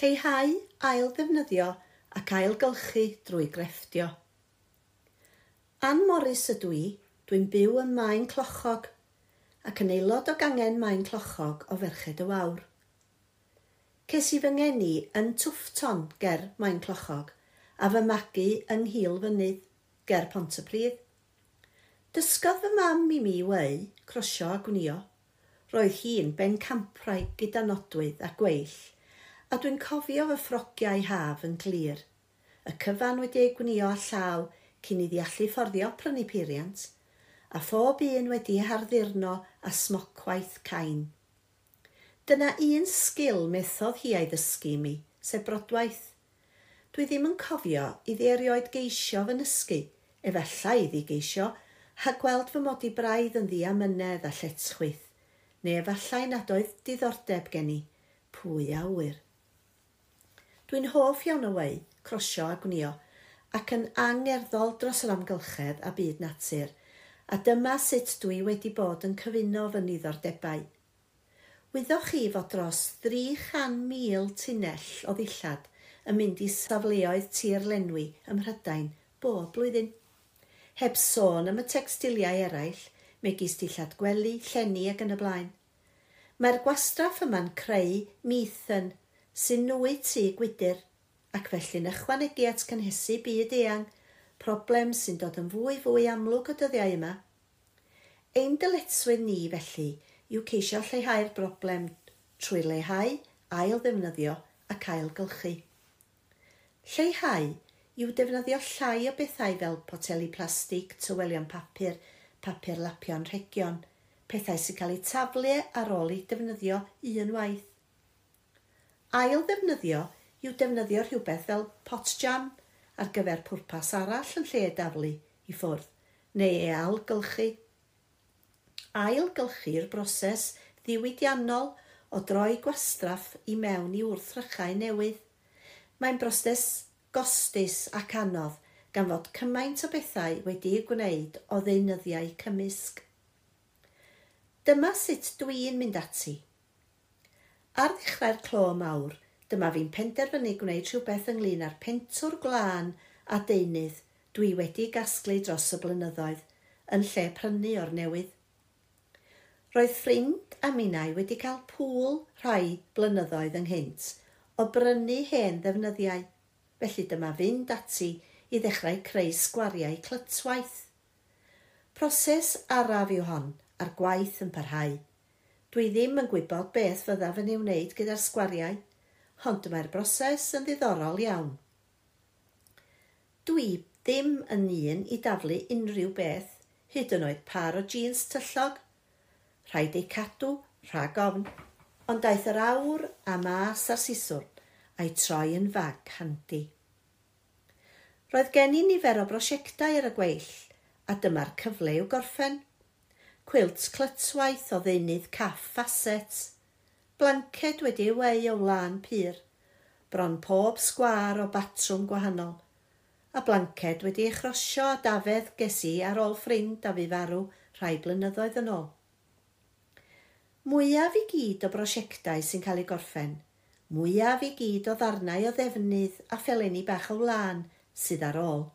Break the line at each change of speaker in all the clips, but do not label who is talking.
lleihau ail ddefnyddio ac ailgylchu drwy grefftio. Ann Morris ydw i, dwi'n byw yn Maen Clochog ac yn aelod o gangen Maen Clochog o Ferched y Wawr. Ces i fy ngeni yn Twfton ger Maen Clochog a fy magu yng Nghil Fynydd ger Pontypridd. Dysgodd fy mam i mi wei crosio a gwnio. Roedd hi'n ben camprau gyda nodwydd a gweill – a dwi'n cofio fy ffrogiau haf yn glir. Y cyfan wedi ei gwnio a llaw cyn i allu fforddio prynu peiriant, a phob un wedi ei harddurno a smocwaith cain. Dyna un sgil methodd hi ei ddysgu mi, sef brodwaith. Dwi ddim yn cofio iddi erioed geisio fy nysgu, efallai iddi geisio, a gweld fy mod i braidd yn ddi amynedd a lletchwyth, neu efallai nad oedd diddordeb gen i, pwy a wyr. Dwi'n hoff iawn o wei, crosio a gwnio, ac yn angerddol dros yr amgylchedd a byd natur, a dyma sut dwi wedi bod yn cyfuno fy niddordebau. Wyddoch chi fod dros 300,000 tunnell o ddillad yn mynd i safleoedd tir lenwi ym Mhrydain bob blwyddyn. Heb sôn am y textiliau eraill, megis dillad gwely, llenni ac yn y blaen. Mae'r gwastraff yma'n creu mithyn sy'n nwy tu gwydr ac felly'n ychwanegu at cynhesu byd eang, problem sy'n dod yn fwy fwy amlwg o dyddiau yma. Ein dyletswydd ni felly yw ceisio lleihau'r broblem trwy leihau, ail ddefnyddio ac ail gylchu. Lleihau yw defnyddio llai o bethau fel poteli plastig, tywelion papur, papur lapion rhegion, pethau sy'n cael eu taflu ar ôl i defnyddio unwaith ail ddefnyddio yw defnyddio rhywbeth fel potjan ar gyfer pwrpas arall yn lle daflu i ffwrdd, neu ei algylchu. Ailgylchu'r broses ddiwydiannol o droi gwastraff i mewn i wrthrychau newydd. Mae'n broses gostus ac anodd gan fod cymaint o bethau wedi'i gwneud o ddeunyddiau cymysg. Dyma sut dwi'n mynd ati – Ar ddechrau'r clo mawr, dyma fi'n penderfynu gwneud rhywbeth ynglyn â'r pentwr glân a deunydd dwi wedi gasglu dros y blynyddoedd yn lle prynu o'r newydd. Roedd ffrind a minnau wedi cael pŵl rhai blynyddoedd ynghynt o brynu hen ddefnyddiau, felly dyma fynd ati i ddechrau creu sgwariau clytwaith. Proses araf yw hon a'r gwaith yn parhau. Dwi ddim yn gwybod beth fyddaf yn ei wneud gyda'r sgwariau, ond mae'r broses yn ddiddorol iawn. Dwi ddim yn un i daflu unrhyw beth, hyd yn oed par o jeans tyllog. Rhaid ei cadw rhag ofn, ond daeth yr awr a mas ar siswr a'i troi yn fag handi. Roedd gen i nifer o brosiectau ar y gweill, a dyma'r cyfle i'w gorffen – cwilt clytswaith o ddeunydd caff facet, blanced wedi wei o wlan pyr. bron pob sgwar o batrwm gwahanol, a blanced wedi ei chrosio a dafedd gesi ar ôl ffrind a fi farw rhai blynyddoedd yn ôl. Mwyaf i gyd o brosiectau sy'n cael ei gorffen, mwyaf i gyd o ddarnau o ddefnydd a phelenni bach o wlân sydd ar ôl.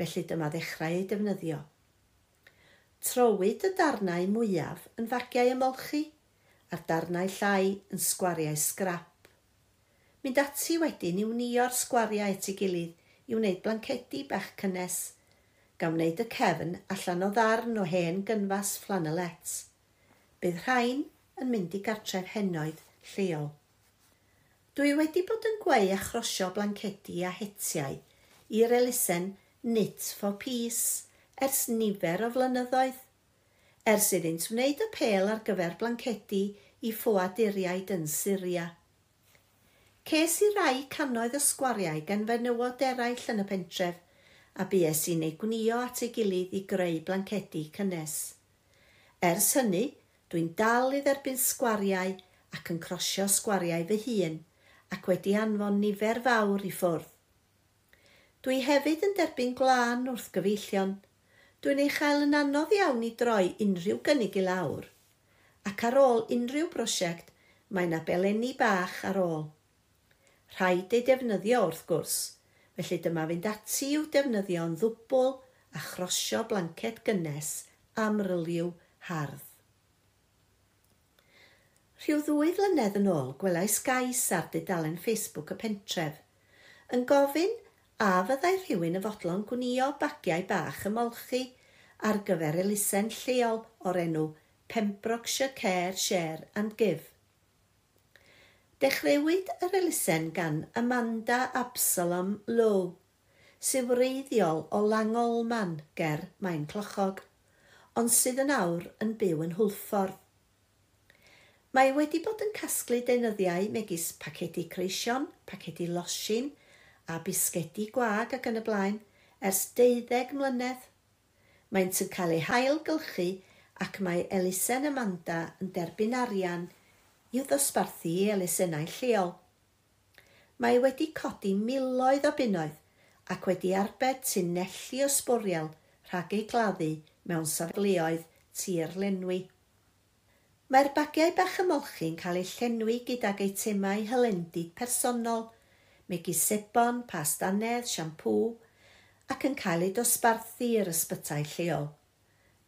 Felly dyma ddechrau ei defnyddio. Trowyd y darnau mwyaf yn fagiau ymolchi a'r darnau llai yn sgwariau sgrap. Mynd ati wedyn i wnio'r sgwariau at ei gilydd i wneud blancedi bach cynnes, gan wneud y cefn allan o ddarn o hen gynfas flanelets. Bydd rhain yn mynd i gartref henoedd lleol. Dwi wedi bod yn gweu a chrosio blancedi a hetiau i'r elusen Knit for Peace – ers nifer o flynyddoedd, ers iddynt wneud apel ar gyfer blancedi i ffoaduriaid yn Syria. Ces i rai canoedd y sgwariau gan fenywod eraill yn y pentref a bues i'n ei gwnio at ei gilydd i greu blancedi cynnes. Ers hynny, dwi'n dal i dderbyn sgwariau ac yn crosio sgwariau fy hun ac wedi anfon nifer fawr i ffwrdd. Dwi hefyd yn derbyn glân wrth gyfeillion Dwi'n ei chael yn anodd iawn i droi unrhyw gynnig i lawr. Ac ar ôl unrhyw brosiect, mae yna belenni bach ar ôl. Rhaid ei defnyddio wrth gwrs, felly dyma fynd ati i'w defnyddio'n ddwbl a chrosio blanced gynnes am ryliw hardd. Rhyw ddwy flynedd yn ôl gwelais gais ar dudalen Facebook y pentref yn gofyn a fyddai rhywun y fodlon gwnio bagiau bach ymolchi ar gyfer elusen lleol o'r enw Pembrokeshire Care Share and Give. Dechreuwyd yr elusen gan Amanda Absalom Lowe, sy'n wreiddiol o Langolman ger Mae'n Clochog, ond sydd yn awr yn byw yn hwlffordd. Mae wedi bod yn casglu deunyddiau megis pacedi creision, pacedi losin, a bisgedi gwag ac yn y blaen ers deuddeg mlynedd. Maent yn cael ei hailgylchu ac mae elusen Amanda yn derbyn arian i'w ddosbarthu i elusennau lleol. Mae wedi codi miloedd o bunnoedd ac wedi arbed tunellu o sbwriel rhag ei gladdu mewn safleoedd tir lenwi. Mae'r bagiau bach ymolchi'n cael eu llenwi gydag eitemau hylendid personol – megisipan, pastanedd, siampŵ ac yn cael ei dosbarthu i'r ysbytau lleol.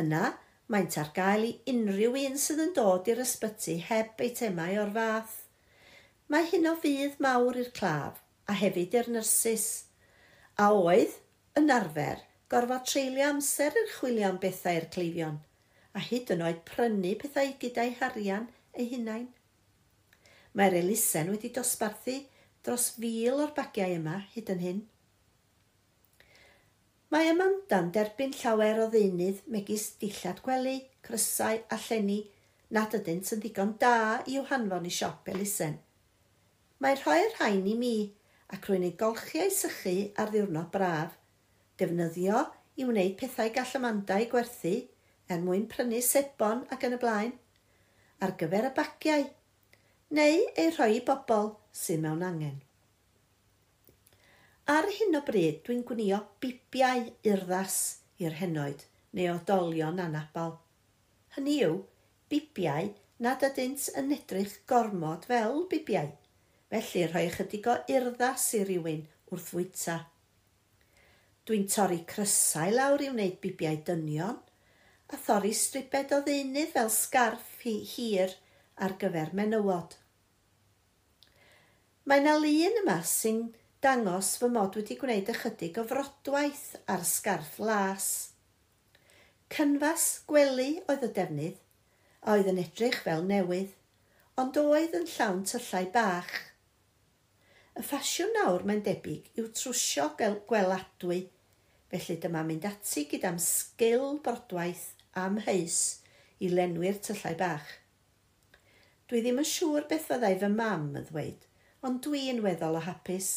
Yna, maent ar gael i unrhyw un sydd yn dod i'r ysbyty heb eitemau o'r fath. Mae hyn o fydd mawr i'r claf a hefyd i'r nyrsys. A oedd, yn arfer, gorfod treulio amser i'r chwilio am bethau i'r cleifion, a hyd yn oed prynu pethau gyda'i harian ei hunain. Mae'r elusen wedi dosbarthu dros fil o'r bagiau yma hyd yn hyn. Mae Amanda'n derbyn llawer o ddeunydd megis dillad gwely, crysau a llenni nad ydynt yn ddigon da i'w hanfon i siop elusen. Mae rhoi'r rhain i mi ac rwy'n ei golchiau sychu ar ddiwrnod braf, defnyddio i wneud pethau gall Amanda i gwerthu er mwyn prynu sebon ac yn y blaen, ar gyfer y bagiau, neu ei rhoi i bobl sy'n mewn angen. Ar hyn o bryd, dwi'n gwnio bibiau urddas i'r henoed neu odolion anabal. Hynny yw, bibiau nad ydynt yn edrych gormod fel bibiau. Felly rhoi ychydig o urddas i rywun wrth fwyta. Dwi'n torri crysau lawr i wneud bibiau dynion a thorri stribed o ddeunydd fel sgarff hi hir ar gyfer menywod. Mae yna lun yma sy'n dangos fy mod wedi gwneud ychydig o frodwaith ar sgarff las. Cynfas gwely oedd y defnydd, a oedd yn edrych fel newydd, ond oedd yn llawn tyllau bach. Y ffasiwn nawr mae'n debyg yw trwsio gweladwy, felly dyma mynd ati gyda'm sgil brodwaith am heis i lenwi'r tyllau bach. Dwi ddim yn siŵr beth fyddai fy mam yn ddweud, ond dwi'n weddol o hapus.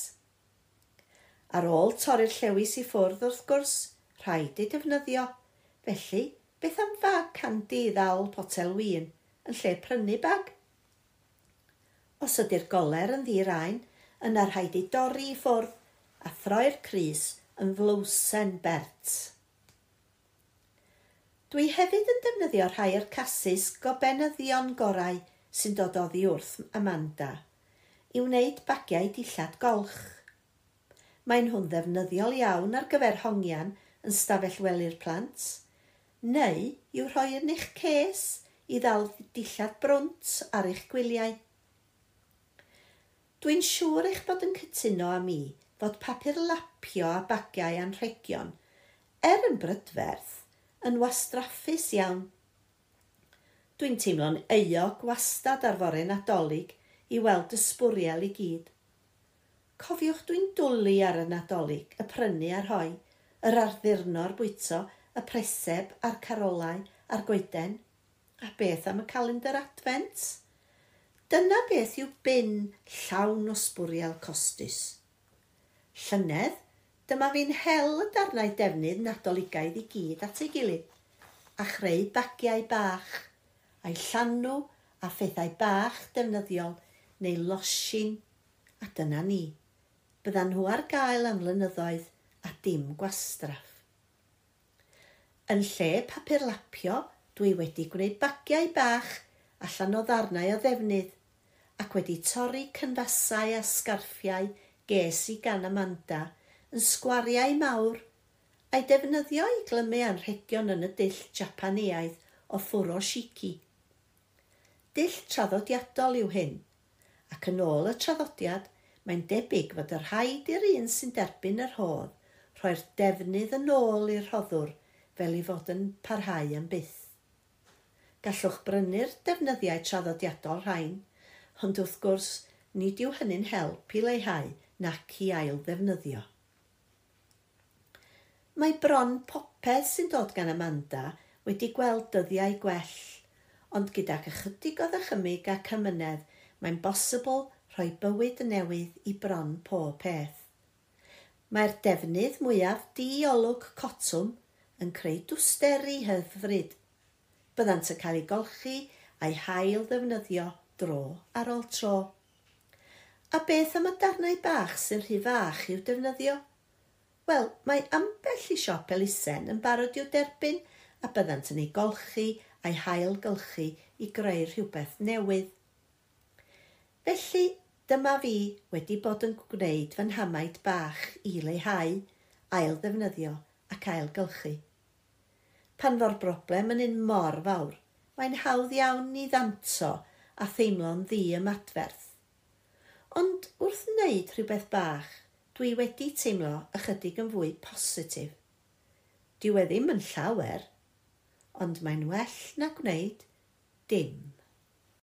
Ar ôl torri'r llewis i ffwrdd wrth gwrs, rhaid ei defnyddio. Felly, beth am fag candi i ddal potel wyn yn lle prynu bag? Os ydy'r goler yn ddirain, yna rhaid ei dorri i ffwrdd a throi'r cris yn flwsen bert. Dwi hefyd yn defnyddio rhai o'r casus gobenyddion gorau sy'n dod oddi wrth Amanda i wneud bagiau dillad golch. Mae'n hwn ddefnyddiol iawn ar gyfer hongian yn stafell wely'r plant, neu i'w rhoi yn eich ces i ddal dillad brwnt ar eich gwyliau. Dwi'n siŵr eich bod yn cytuno â mi fod papur lapio a bagiau anrhegion, er yn brydferth, yn wastraffus iawn. Dwi'n teimlo'n euog wastad ar fore nadolig i weld y sbwriel i gyd. Cofiwch dwi'n dwlu ar y nadolig, y prynu a'r hoi, yr arddurno'r bwyto, y preseb a'r carolau a'r goeden. A beth am y calendar advent? Dyna beth yw bin llawn o sbwriel costus. Llynedd, dyma fi'n hel y darnau defnydd nadoligaidd i gyd at ei gilydd a chreu bagiau bach, a'i llanw a phethau bach defnyddiol – neu losin, a dyna ni. Byddan nhw ar gael am flynyddoedd a dim gwastraff. Yn lle papur lapio, dwi wedi gwneud bagiau bach allan o ddarnau o ddefnydd ac wedi torri cynfasau a sgarffiau ges i gan Amanda yn sgwariau mawr a'i defnyddio i glymu anrhegion yn y dill Japaneaidd o Furoshiki. Dill traddodiadol yw hyn – ac yn ôl y traddodiad, mae'n debyg fod yr rhaid i'r un sy'n derbyn yr hodd rhoi'r defnydd yn ôl i'r rhoddwr fel i fod yn parhau am byth. Gallwch brynu'r defnyddiau traddodiadol rhain, ond wrth gwrs nid yw hynny'n help i leihau nac i ail ddefnyddio. Mae bron popeth sy'n dod gan Amanda wedi gweld dyddiau gwell, ond gydag ychydig o ddychymig a cymynedd, mae'n bosibl rhoi bywyd newydd i bron pob peth. Mae'r defnydd mwyaf di-olwg cotwm yn creu dwsteri hyfryd. Byddant yn cael ei golchi a'i hail ddefnyddio dro ar ôl tro. A beth am y darnau bach sy'n rhy fach i'w defnyddio? Wel, mae ambell i siop elusen yn barod i'w derbyn a byddant yn ei golchi a'i hail gylchu i greu rhywbeth newydd. Felly, dyma fi wedi bod yn gwneud fy nhamaid bach i leihau, ail ddefnyddio ac ailgylchu. Pan fo'r broblem yn un mor fawr, mae'n hawdd iawn i ddanto a theimlo'n ddi ymadferth. Ond wrth wneud rhywbeth bach, dwi wedi teimlo ychydig yn fwy positif. Dwi e ddim yn llawer, ond mae'n well na gwneud dim.